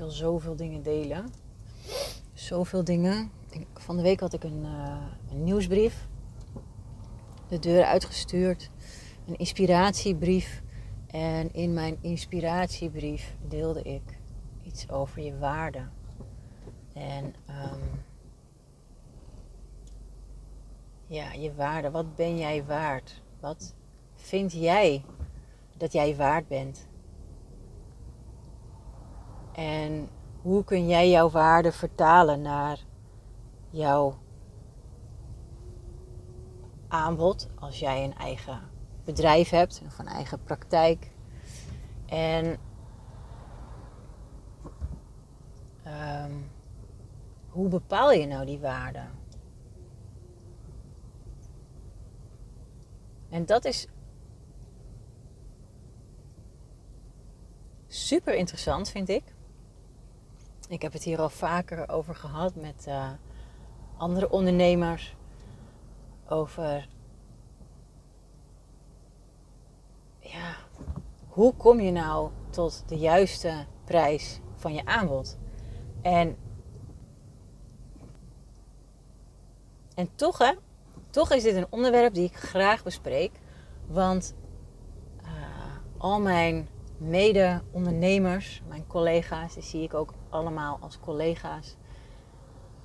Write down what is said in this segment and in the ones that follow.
wil zoveel dingen delen. Zoveel dingen. Van de week had ik een, uh, een nieuwsbrief. De deur uitgestuurd. Een inspiratiebrief. En in mijn inspiratiebrief deelde ik iets over je waarde. En um, ja, je waarde. Wat ben jij waard? Wat vind jij dat jij waard bent? En hoe kun jij jouw waarde vertalen naar jouw aanbod als jij een eigen bedrijf hebt of een eigen praktijk? En um, hoe bepaal je nou die waarde? En dat is super interessant, vind ik. Ik heb het hier al vaker over gehad met uh, andere ondernemers. Over ja, hoe kom je nou tot de juiste prijs van je aanbod? En, en toch, hè, toch is dit een onderwerp die ik graag bespreek. Want uh, al mijn mede-ondernemers, mijn collega's, die zie ik ook allemaal als collega's.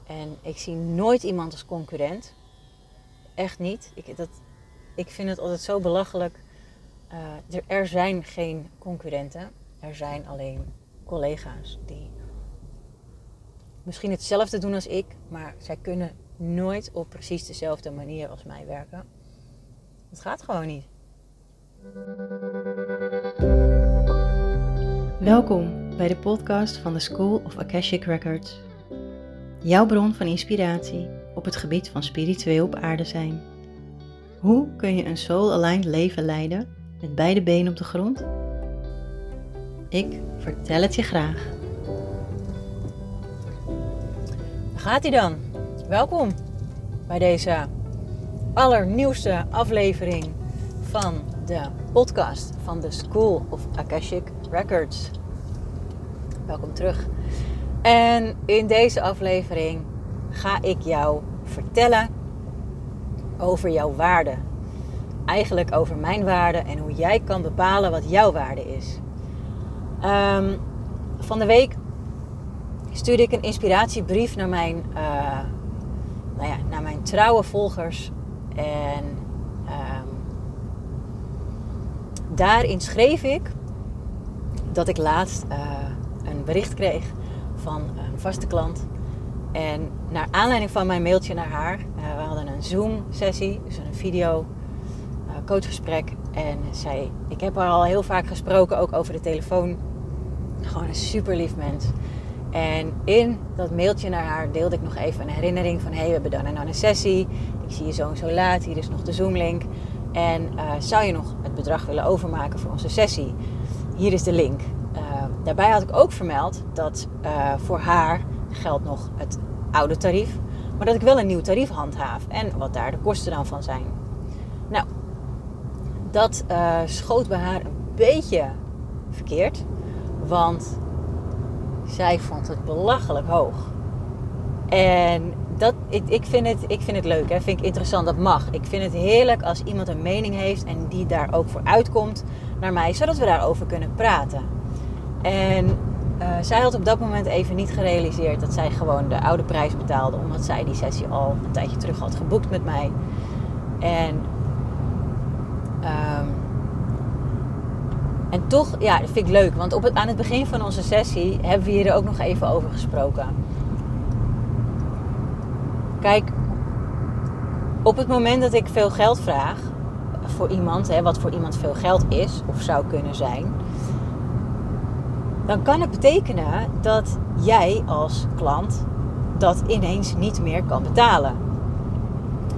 En ik zie nooit iemand als concurrent. Echt niet. Ik, dat, ik vind het altijd zo belachelijk. Uh, er, er zijn geen concurrenten. Er zijn alleen collega's die misschien hetzelfde doen als ik, maar zij kunnen nooit op precies dezelfde manier als mij werken. Het gaat gewoon niet. Welkom bij de podcast van de School of Akashic Records. Jouw bron van inspiratie op het gebied van spiritueel op aarde zijn. Hoe kun je een soul-aligned leven leiden met beide benen op de grond? Ik vertel het je graag. Gaat hij dan? Welkom bij deze allernieuwste aflevering van de podcast van de School of Akashic Records. Welkom terug. En in deze aflevering ga ik jou vertellen over jouw waarde. Eigenlijk over mijn waarde en hoe jij kan bepalen wat jouw waarde is. Um, van de week stuurde ik een inspiratiebrief naar mijn, uh, nou ja, naar mijn trouwe volgers. En um, daarin schreef ik dat ik laatst uh, een bericht kreeg van een vaste klant. En naar aanleiding van mijn mailtje naar haar, uh, we hadden een Zoom-sessie, dus een video coachgesprek. En zij, ik heb haar al heel vaak gesproken, ook over de telefoon. Gewoon een super lief mens. En in dat mailtje naar haar deelde ik nog even een herinnering van... hé, hey, we hebben dan een sessie. Ik zie je zo en zo laat. Hier is nog de Zoom-link. En zou je nog het bedrag willen overmaken voor onze sessie? Hier is de link. Uh, daarbij had ik ook vermeld dat uh, voor haar geldt nog het oude tarief. Maar dat ik wel een nieuw tarief handhaaf. En wat daar de kosten dan van zijn. Nou, dat schoot bij haar een beetje verkeerd. Want zij vond het belachelijk hoog. En dat, ik, vind het, ik vind het leuk, hè? vind ik interessant, dat mag. Ik vind het heerlijk als iemand een mening heeft en die daar ook voor uitkomt naar mij, zodat we daarover kunnen praten. En uh, zij had op dat moment even niet gerealiseerd dat zij gewoon de oude prijs betaalde, omdat zij die sessie al een tijdje terug had geboekt met mij. En um, en toch, ja, dat vind ik leuk. Want op aan het begin van onze sessie hebben we hier ook nog even over gesproken. Kijk, op het moment dat ik veel geld vraag voor iemand, hè, wat voor iemand veel geld is of zou kunnen zijn, dan kan het betekenen dat jij als klant dat ineens niet meer kan betalen.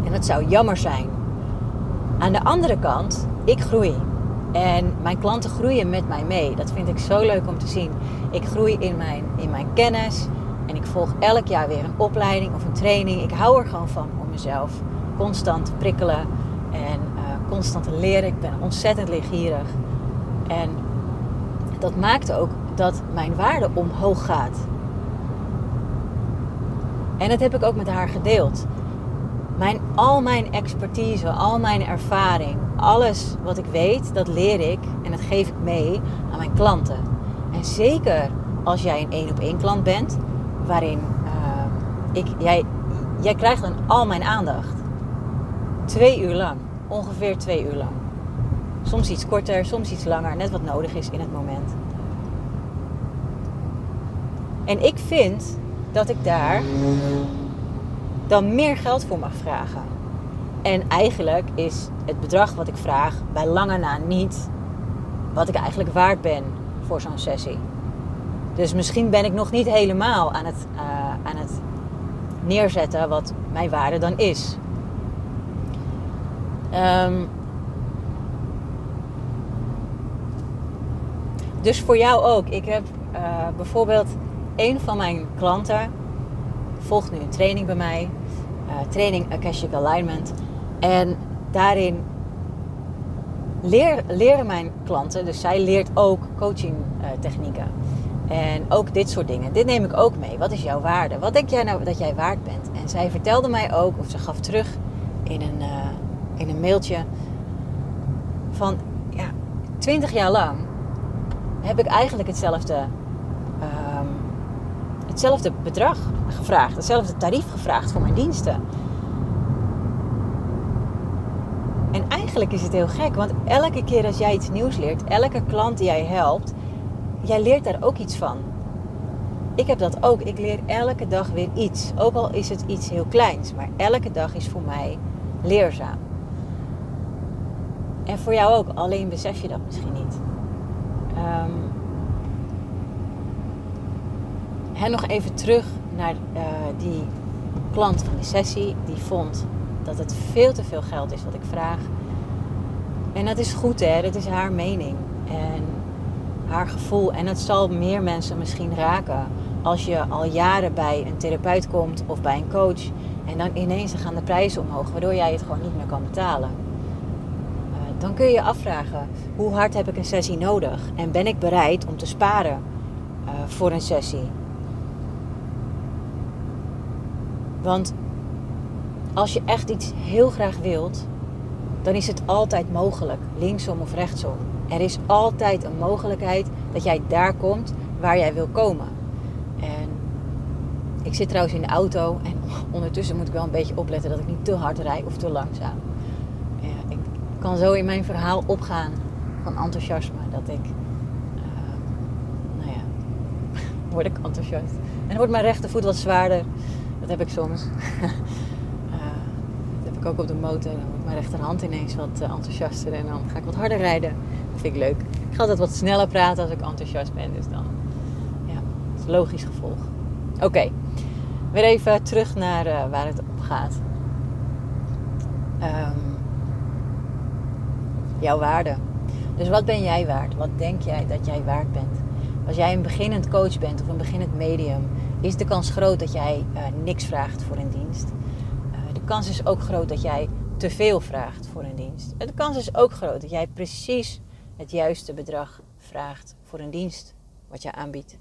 En dat zou jammer zijn. Aan de andere kant, ik groei. En mijn klanten groeien met mij mee. Dat vind ik zo leuk om te zien. Ik groei in mijn, in mijn kennis. En ik volg elk jaar weer een opleiding of een training. Ik hou er gewoon van om mezelf constant te prikkelen en uh, constant te leren. Ik ben ontzettend leergierig. En dat maakt ook dat mijn waarde omhoog gaat. En dat heb ik ook met haar gedeeld. Mijn, al mijn expertise, al mijn ervaring, alles wat ik weet, dat leer ik en dat geef ik mee aan mijn klanten. En zeker als jij een één op één klant bent, waarin uh, ik, jij, jij krijgt dan al mijn aandacht. Twee uur lang, ongeveer twee uur lang. Soms iets korter, soms iets langer, net wat nodig is in het moment. En ik vind dat ik daar dan meer geld voor mag vragen. En eigenlijk is het bedrag wat ik vraag bij lange na niet wat ik eigenlijk waard ben voor zo'n sessie. Dus misschien ben ik nog niet helemaal aan het, uh, aan het neerzetten wat mijn waarde dan is. Um, dus voor jou ook. Ik heb uh, bijvoorbeeld een van mijn klanten volgt nu een training bij mij, uh, training Akashic Alignment. En daarin leer, leren mijn klanten, dus zij leert ook coaching technieken. En ook dit soort dingen. Dit neem ik ook mee. Wat is jouw waarde? Wat denk jij nou dat jij waard bent? En zij vertelde mij ook, of ze gaf terug in een, uh, in een mailtje, van ja, 20 jaar lang heb ik eigenlijk hetzelfde, um, hetzelfde bedrag gevraagd, hetzelfde tarief gevraagd voor mijn diensten. En eigenlijk is het heel gek, want elke keer als jij iets nieuws leert, elke klant die jij helpt, jij leert daar ook iets van. Ik heb dat ook. Ik leer elke dag weer iets. Ook al is het iets heel kleins, maar elke dag is voor mij leerzaam. En voor jou ook, alleen besef je dat misschien niet. En nog even terug naar uh, die klant van de sessie. Die vond dat het veel te veel geld is wat ik vraag. En dat is goed hè, dat is haar mening. En haar gevoel. En het zal meer mensen misschien raken als je al jaren bij een therapeut komt of bij een coach. En dan ineens gaan de prijzen omhoog, waardoor jij het gewoon niet meer kan betalen. Uh, dan kun je je afvragen, hoe hard heb ik een sessie nodig? En ben ik bereid om te sparen uh, voor een sessie? Want als je echt iets heel graag wilt, dan is het altijd mogelijk, linksom of rechtsom. Er is altijd een mogelijkheid dat jij daar komt waar jij wil komen. En ik zit trouwens in de auto en ondertussen moet ik wel een beetje opletten dat ik niet te hard rijd of te langzaam. Ja, ik kan zo in mijn verhaal opgaan van enthousiasme dat ik, uh, nou ja, word ik enthousiast. En dan wordt mijn rechtervoet wat zwaarder. Dat heb ik soms. uh, dat heb ik ook op de motor. Dan wordt mijn rechterhand ineens wat uh, enthousiaster en dan ga ik wat harder rijden. Leuk. Ik ga altijd wat sneller praten als ik enthousiast ben. Dus dan, ja, is logisch gevolg. Oké, weer even terug naar uh, waar het op gaat. Um, jouw waarde. Dus wat ben jij waard? Wat denk jij dat jij waard bent? Als jij een beginnend coach bent of een beginnend medium, is de kans groot dat jij uh, niks vraagt voor een dienst. Uh, de kans is ook groot dat jij te veel vraagt voor een dienst. De kans is ook groot dat jij precies het juiste bedrag vraagt voor een dienst wat je aanbiedt.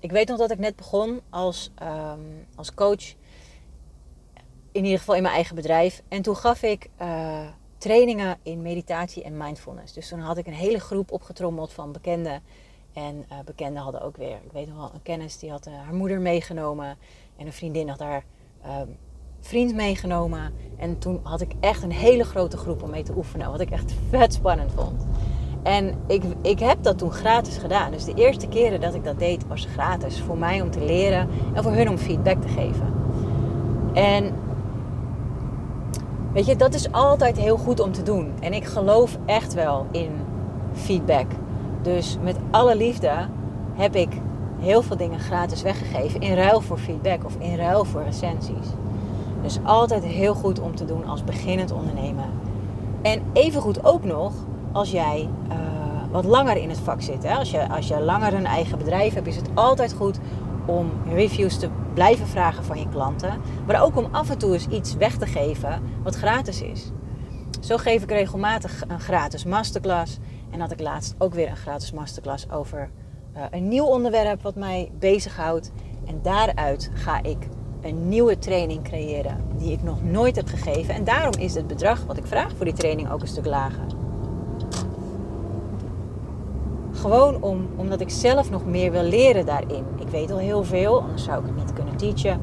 Ik weet nog dat ik net begon als, um, als coach, in ieder geval in mijn eigen bedrijf. En toen gaf ik uh, trainingen in meditatie en mindfulness. Dus toen had ik een hele groep opgetrommeld van bekende en uh, bekenden hadden ook weer, ik weet nog wel, een kennis die had uh, haar moeder meegenomen. En een vriendin had haar uh, vriend meegenomen. En toen had ik echt een hele grote groep om mee te oefenen. Wat ik echt vet spannend vond. En ik, ik heb dat toen gratis gedaan. Dus de eerste keren dat ik dat deed was gratis. Voor mij om te leren en voor hun om feedback te geven. En weet je, dat is altijd heel goed om te doen. En ik geloof echt wel in feedback. Dus met alle liefde heb ik heel veel dingen gratis weggegeven in ruil voor feedback of in ruil voor recensies. Dus altijd heel goed om te doen als beginnend ondernemer. En evengoed ook nog als jij uh, wat langer in het vak zit. Hè? Als, je, als je langer een eigen bedrijf hebt, is het altijd goed om reviews te blijven vragen van je klanten. Maar ook om af en toe eens iets weg te geven wat gratis is. Zo geef ik regelmatig een gratis masterclass. En had ik laatst ook weer een gratis masterclass over uh, een nieuw onderwerp wat mij bezighoudt. En daaruit ga ik een nieuwe training creëren die ik nog nooit heb gegeven. En daarom is het bedrag wat ik vraag voor die training ook een stuk lager. Gewoon om, omdat ik zelf nog meer wil leren daarin. Ik weet al heel veel, anders zou ik het niet kunnen teachen.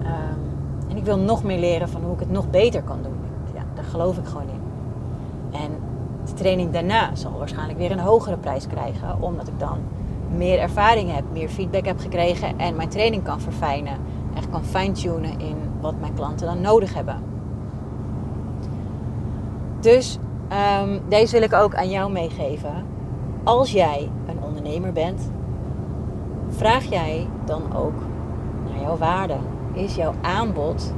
Um, en ik wil nog meer leren van hoe ik het nog beter kan doen. Ja, daar geloof ik gewoon in. En de training daarna zal waarschijnlijk weer een hogere prijs krijgen, omdat ik dan meer ervaring heb, meer feedback heb gekregen en mijn training kan verfijnen. Echt kan fine-tunen in wat mijn klanten dan nodig hebben. Dus um, deze wil ik ook aan jou meegeven. Als jij een ondernemer bent, vraag jij dan ook naar jouw waarde. Is jouw aanbod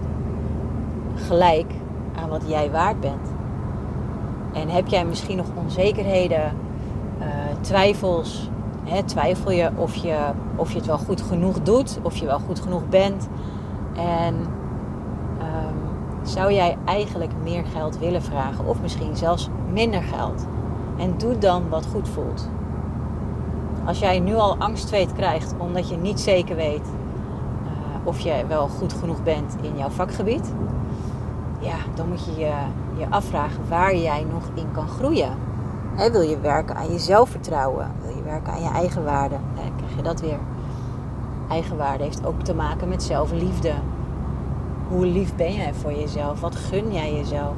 gelijk aan wat jij waard bent? En heb jij misschien nog onzekerheden, uh, twijfels? Hè, twijfel je of, je of je het wel goed genoeg doet, of je wel goed genoeg bent? En um, zou jij eigenlijk meer geld willen vragen, of misschien zelfs minder geld? En doe dan wat goed voelt. Als jij nu al angstzweet krijgt omdat je niet zeker weet uh, of je wel goed genoeg bent in jouw vakgebied, ja, dan moet je je, je afvragen waar jij nog in kan groeien. wil je werken aan je zelfvertrouwen? Wil je werken aan je eigen waarde? Dan krijg je dat weer. Eigenwaarde heeft ook te maken met zelfliefde. Hoe lief ben jij voor jezelf? Wat gun jij jezelf?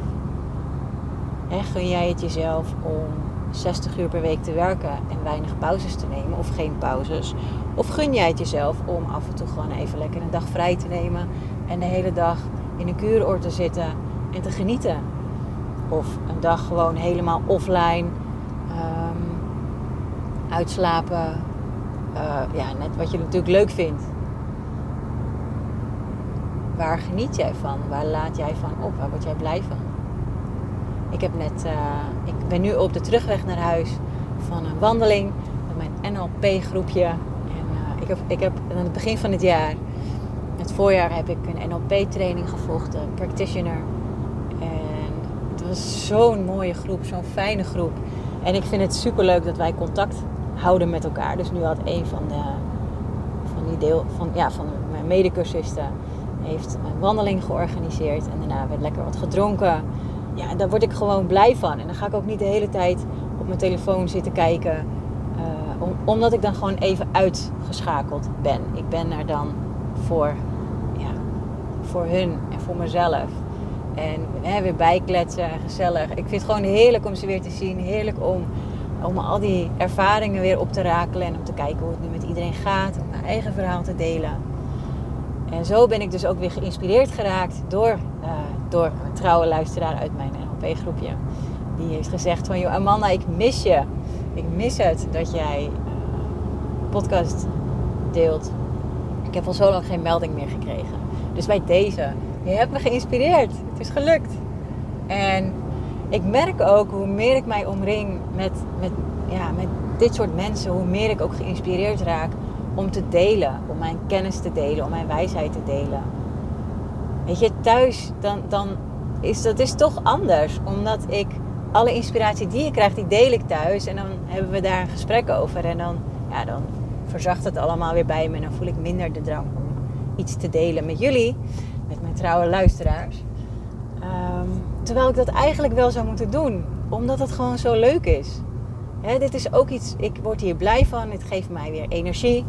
gun jij het jezelf om 60 uur per week te werken en weinig pauzes te nemen of geen pauzes? Of gun jij het jezelf om af en toe gewoon even lekker een dag vrij te nemen en de hele dag in een kuuroord te zitten en te genieten? Of een dag gewoon helemaal offline, um, uitslapen, uh, ja, net wat je natuurlijk leuk vindt. Waar geniet jij van? Waar laat jij van op? Waar word jij blij van? Ik, heb net, uh, ik ben nu op de terugweg naar huis van een wandeling met mijn NLP-groepje. En uh, ik, heb, ik heb aan het begin van het jaar, het voorjaar, heb ik een NLP-training gevolgd, een practitioner. En het was zo'n mooie groep, zo'n fijne groep. En ik vind het super leuk dat wij contact houden met elkaar. Dus nu had een van, de, van die deel van, ja, van mijn medecursisten heeft een wandeling georganiseerd. En daarna werd lekker wat gedronken ja, daar word ik gewoon blij van. En dan ga ik ook niet de hele tijd op mijn telefoon zitten kijken. Uh, omdat ik dan gewoon even uitgeschakeld ben. Ik ben er dan voor, ja, voor hun en voor mezelf. En weer bijkletsen, gezellig. Ik vind het gewoon heerlijk om ze weer te zien. Heerlijk om, om al die ervaringen weer op te rakelen. En om te kijken hoe het nu met iedereen gaat. Om mijn eigen verhaal te delen. En zo ben ik dus ook weer geïnspireerd geraakt door uh, door een trouwe luisteraar uit mijn NLP-groepje. Die heeft gezegd van, joh Amanda, ik mis je. Ik mis het dat jij uh, podcast deelt. Ik heb al zo lang geen melding meer gekregen. Dus bij deze, je hebt me geïnspireerd. Het is gelukt. En ik merk ook hoe meer ik mij omring met, met, ja, met dit soort mensen, hoe meer ik ook geïnspireerd raak om te delen, om mijn kennis te delen, om mijn wijsheid te delen. Weet je, thuis, dan, dan is dat is toch anders. Omdat ik alle inspiratie die ik krijg, die deel ik thuis. En dan hebben we daar een gesprek over. En dan, ja, dan verzacht het allemaal weer bij me. En dan voel ik minder de drang om iets te delen met jullie. Met mijn trouwe luisteraars. Ehm, terwijl ik dat eigenlijk wel zou moeten doen. Omdat het gewoon zo leuk is. Dit is ook iets, ik word hier blij van. Het geeft mij weer energie.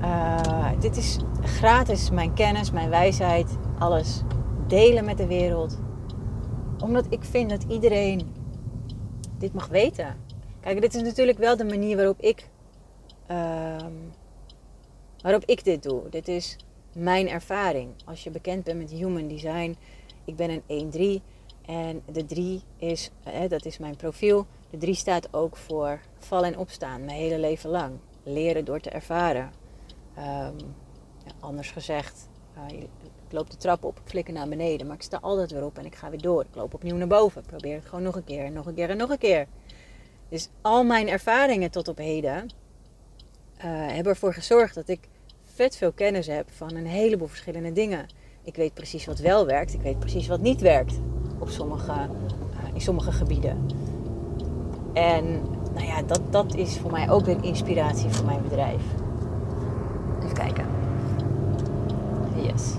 Uh, dit is gratis mijn kennis, mijn wijsheid, alles delen met de wereld. Omdat ik vind dat iedereen dit mag weten. Kijk, dit is natuurlijk wel de manier waarop ik, uh, waarop ik dit doe. Dit is mijn ervaring. Als je bekend bent met human design, ik ben een 1-3 en de 3 is, dat is mijn profiel. De 3 staat ook voor vallen en opstaan, mijn hele leven lang. Leren door te ervaren. Ja, anders gezegd, uh, ik loop de trap op, ik flikker naar beneden, maar ik sta altijd weer op en ik ga weer door. Ik loop opnieuw naar boven, ik probeer het gewoon nog een keer, nog een keer en nog een keer. Dus al mijn ervaringen tot op heden uh, hebben ervoor gezorgd dat ik vet veel kennis heb van een heleboel verschillende dingen. Ik weet precies wat wel werkt, ik weet precies wat niet werkt op sommige, uh, in sommige gebieden. En nou ja, dat, dat is voor mij ook weer inspiratie voor mijn bedrijf. Even kijken. Yes.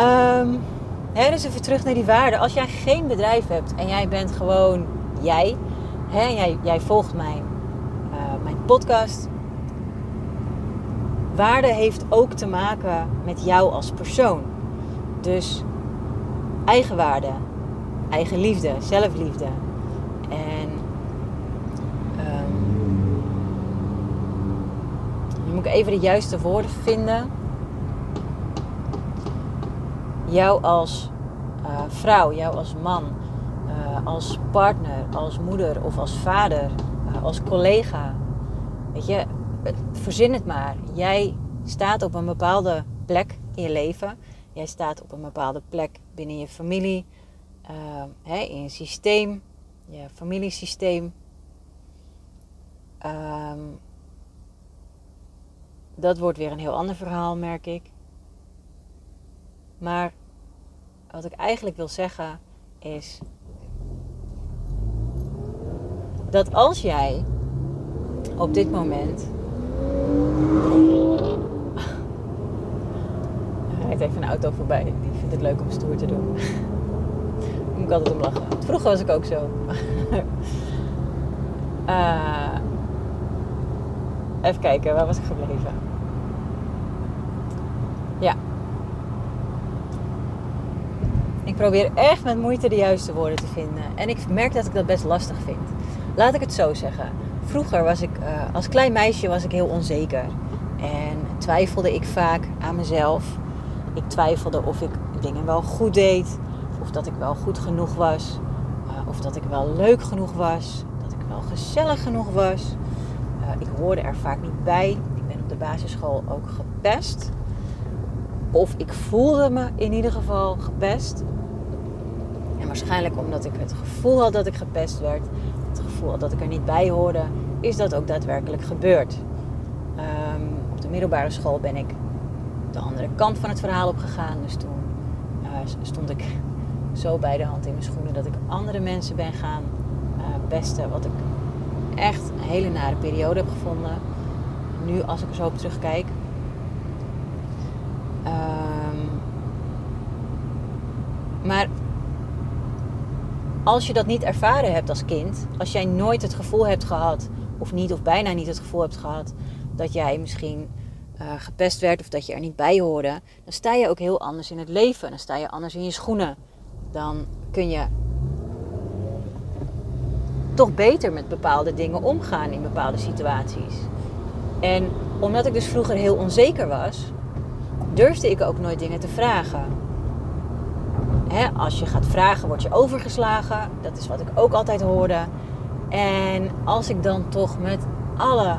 Um, dus even terug naar die waarden. Als jij geen bedrijf hebt en jij bent gewoon jij, hè, jij, jij volgt mijn, uh, mijn podcast. Waarde heeft ook te maken met jou als persoon. Dus eigenwaarde, eigen liefde, zelfliefde. En um, nu moet ik even de juiste woorden vinden. Jou als uh, vrouw, jou als man, uh, als partner, als moeder of als vader, uh, als collega. Weet je, verzin het maar. Jij staat op een bepaalde plek in je leven. Jij staat op een bepaalde plek binnen je familie, in je systeem, je familiesysteem. Um, dat wordt weer een heel ander verhaal, merk ik. Maar wat ik eigenlijk wil zeggen is dat als jij op dit moment. Er rijdt even een auto voorbij. Die vindt het leuk om stoer te doen. Moet ik altijd om lachen. Vroeger was ik ook zo. uh, even kijken, waar was ik gebleven? Ja, probeer echt met moeite de juiste woorden te vinden. En ik merk dat ik dat best lastig vind. Laat ik het zo zeggen. Vroeger was ik, uh, als klein meisje was ik heel onzeker. En twijfelde ik vaak aan mezelf. Ik twijfelde of ik dingen wel goed deed. Of dat ik wel goed genoeg was. Uh, of dat ik wel leuk genoeg was. Dat ik wel gezellig genoeg was. Uh, ik hoorde er vaak Ik ben op de basisschool ook gepest. Of ik voelde me in ieder geval gepest. En waarschijnlijk omdat ik het gevoel had dat ik gepest werd, het gevoel had dat ik er niet bij hoorde, is dat ook daadwerkelijk gebeurd. Um, op de middelbare school ben ik de andere kant van het verhaal opgegaan. Dus toen uh, stond ik zo bij de hand in mijn schoenen dat ik andere mensen ben gaan uh, pesten. Wat ik echt een hele nare periode heb gevonden. Nu, als ik er zo op terugkijk. Um, maar als je dat niet ervaren hebt als kind, als jij nooit het gevoel hebt gehad, of niet of bijna niet het gevoel hebt gehad, dat jij misschien uh, gepest werd of dat je er niet bij hoorde, dan sta je ook heel anders in het leven. Dan sta je anders in je schoenen. Dan kun je toch beter met bepaalde dingen omgaan in bepaalde situaties. En omdat ik dus vroeger heel onzeker was, durfde ik ook nooit dingen te vragen als je gaat vragen, word je overgeslagen. Dat is wat ik ook altijd hoorde. En als ik dan toch met alle,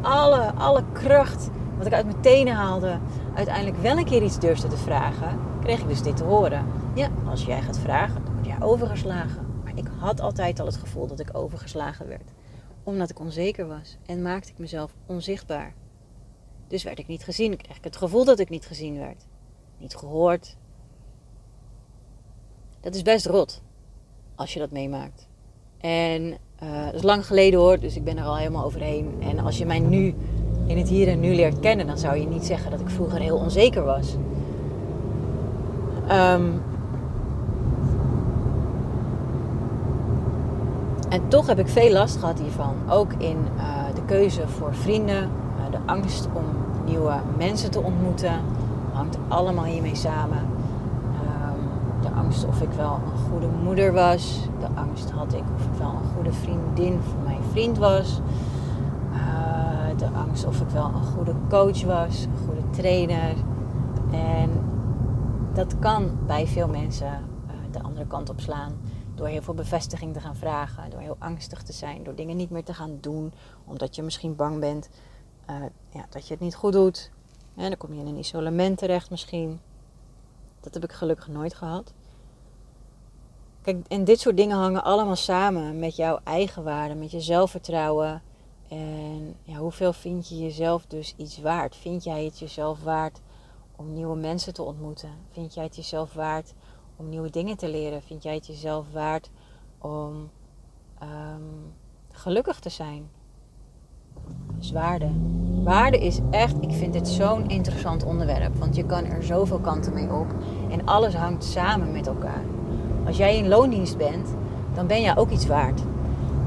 alle, alle kracht wat ik uit mijn tenen haalde, uiteindelijk wel een keer iets durfde te vragen, kreeg ik dus dit te horen. Ja, als jij gaat vragen, dan word jij overgeslagen. Maar ik had altijd al het gevoel dat ik overgeslagen werd. Omdat ik onzeker was en maakte ik mezelf onzichtbaar. Dus werd ik niet gezien. Kreeg ik het gevoel dat ik niet gezien werd. Niet gehoord, dat is best rot als je dat meemaakt. En uh, dat is lang geleden hoor, dus ik ben er al helemaal overheen. En als je mij nu in het hier en nu leert kennen, dan zou je niet zeggen dat ik vroeger heel onzeker was. Um, en toch heb ik veel last gehad hiervan. Ook in uh, de keuze voor vrienden, uh, de angst om nieuwe mensen te ontmoeten. Hangt allemaal hiermee samen de angst of ik wel een goede moeder was. De angst had ik of ik wel een goede vriendin voor mijn vriend was. Uh, de angst of ik wel een goede coach was, een goede trainer. En dat kan bij veel mensen de andere kant op slaan. Door heel veel bevestiging te gaan vragen, door heel angstig te zijn, door dingen niet meer te gaan doen, omdat je misschien bang bent uh, ja, dat je het niet goed doet. En dan kom je in een isolement terecht misschien. Dat heb ik gelukkig nooit gehad. Kijk, en dit soort dingen hangen allemaal samen met jouw eigen waarde, met je zelfvertrouwen. En ja, hoeveel vind je jezelf dus iets waard? Vind jij het jezelf waard om nieuwe mensen te ontmoeten? Vind jij het jezelf waard om nieuwe dingen te leren? Vind jij het jezelf waard om um, gelukkig te zijn. Dus waarde. Waarde is echt, ik vind dit zo'n interessant onderwerp. Want je kan er zoveel kanten mee op. En alles hangt samen met elkaar. Als jij in loondienst bent, dan ben jij ook iets waard.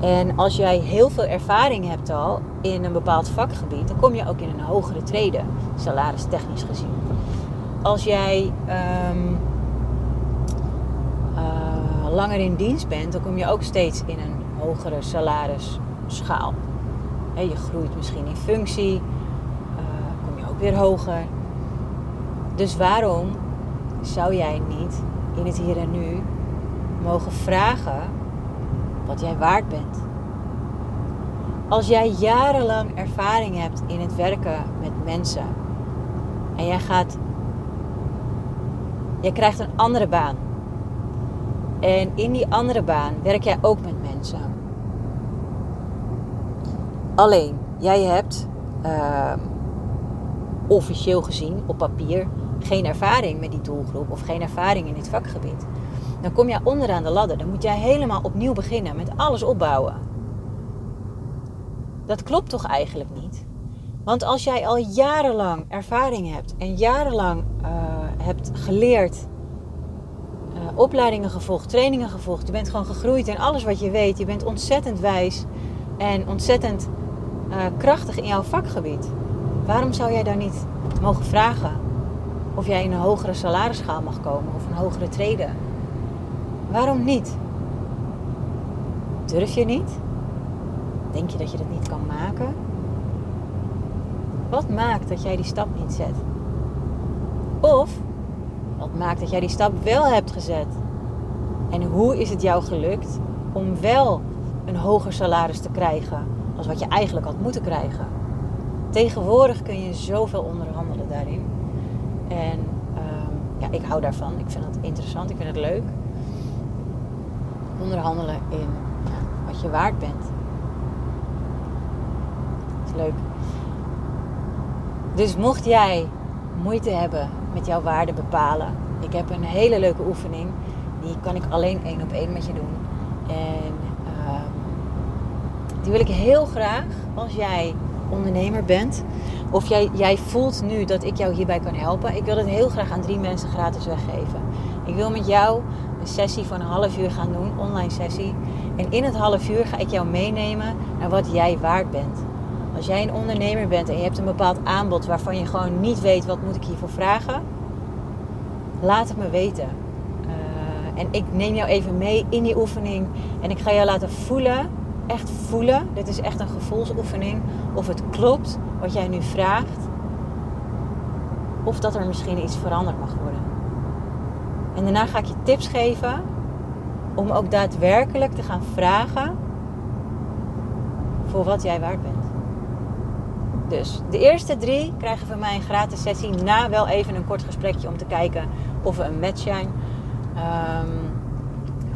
En als jij heel veel ervaring hebt al in een bepaald vakgebied, dan kom je ook in een hogere treden, salaristechnisch gezien. Als jij um, uh, langer in dienst bent, dan kom je ook steeds in een hogere salarisschaal. He, je groeit misschien in functie, uh, kom je ook weer hoger. Dus waarom zou jij niet in het hier en nu mogen vragen wat jij waard bent. Als jij jarenlang ervaring hebt in het werken met mensen en jij gaat, jij krijgt een andere baan. En in die andere baan werk jij ook met mensen. Alleen, jij hebt uh, officieel gezien op papier geen ervaring met die doelgroep of geen ervaring in dit vakgebied. Dan kom jij onderaan de ladder. Dan moet jij helemaal opnieuw beginnen met alles opbouwen. Dat klopt toch eigenlijk niet? Want als jij al jarenlang ervaring hebt en jarenlang uh, hebt geleerd, opleidingen gevolgd, trainingen gevolgd, je bent gewoon gegroeid in alles wat je weet, je bent ontzettend wijs en ontzettend uh, krachtig in jouw vakgebied. Waarom zou jij dan niet mogen vragen of jij in een hogere salarisschaal mag komen of een hogere treden? Waarom niet? Durf je niet? Denk je dat je dat niet kan maken? Wat maakt dat jij die stap niet zet? Of wat maakt dat jij die stap wel hebt gezet? En hoe is het jou gelukt om wel een hoger salaris te krijgen als wat je eigenlijk had moeten krijgen? Tegenwoordig kun je zoveel onderhandelen daarin. En um, ja, ik hou daarvan. Ik vind het interessant. Ik vind het leuk onderhandelen in wat je waard bent. Dat is leuk. Dus mocht jij moeite hebben met jouw waarde bepalen, ik heb een hele leuke oefening. Die kan ik alleen één op één met je doen. En uh, die wil ik heel graag als jij ondernemer bent. Of jij, jij voelt nu dat ik jou hierbij kan helpen. Ik wil het heel graag aan drie mensen gratis weggeven. Ik wil met jou een sessie van een half uur gaan doen, online sessie. En in het half uur ga ik jou meenemen naar wat jij waard bent. Als jij een ondernemer bent en je hebt een bepaald aanbod waarvan je gewoon niet weet wat moet ik hiervoor vragen, laat het me weten. Uh, en ik neem jou even mee in die oefening en ik ga jou laten voelen, echt voelen. Dit is echt een gevoelsoefening. Of het klopt wat jij nu vraagt, of dat er misschien iets veranderd mag worden. En daarna ga ik je tips geven om ook daadwerkelijk te gaan vragen voor wat jij waard bent. Dus de eerste drie krijgen van mij een gratis sessie na wel even een kort gesprekje om te kijken of we een match zijn. Um,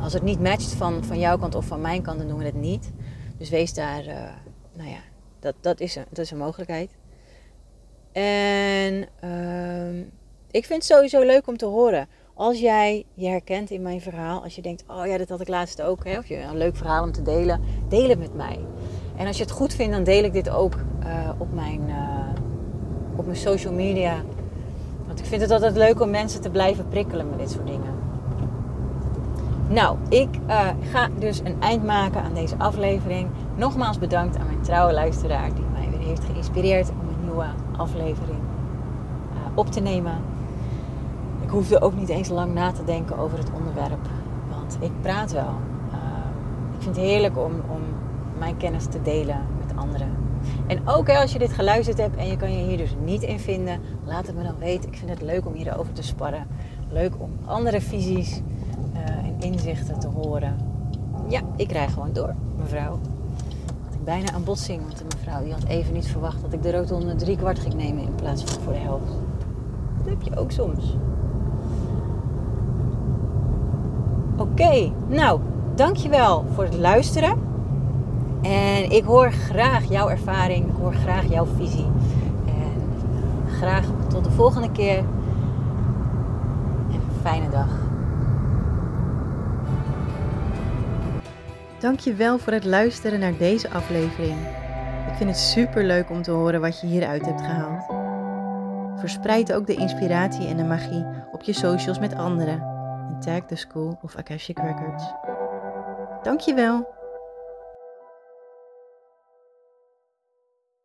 als het niet matcht van, van jouw kant of van mijn kant, dan doen we het niet. Dus wees daar, uh, nou ja, dat, dat, is, een, dat is een mogelijkheid. En uh, ik vind het sowieso leuk om te horen als jij je herkent in mijn verhaal, als je denkt, oh ja, dat had ik laatst ook, hè, of je een leuk verhaal om te delen, deel het met mij. En als je het goed vindt, dan deel ik dit ook uh, op, mijn, uh, op mijn social media. Want ik vind het altijd leuk om mensen te blijven prikkelen met dit soort dingen. Nou, ik uh, ga dus een eind maken aan deze aflevering. Nogmaals bedankt aan mijn trouwe luisteraar die mij weer heeft geïnspireerd om een nieuwe aflevering op te nemen. Ik hoefde ook niet eens lang na te denken over het onderwerp. Want ik praat wel. Ik vind het heerlijk om, om mijn kennis te delen met anderen. En ook als je dit geluisterd hebt en je kan je hier dus niet in vinden, laat het me dan weten. Ik vind het leuk om hierover te sparren. Leuk om andere visies uh, en inzichten te horen. Ja, ik krijg gewoon door, mevrouw. Had ik bijna een botsing, want de mevrouw die had even niet verwacht dat ik de rotonde drie kwart ging nemen in plaats van voor de helft. Dat heb je ook soms. Oké, nou, dankjewel voor het luisteren. En ik hoor graag jouw ervaring, ik hoor graag jouw visie. En graag tot de volgende keer. En een fijne dag. Dankjewel voor het luisteren naar deze aflevering. Ik vind het super leuk om te horen wat je hieruit hebt gehaald. Verspreid ook de inspiratie en de magie op je socials met anderen en tag de School of Akashic Records. Dankjewel.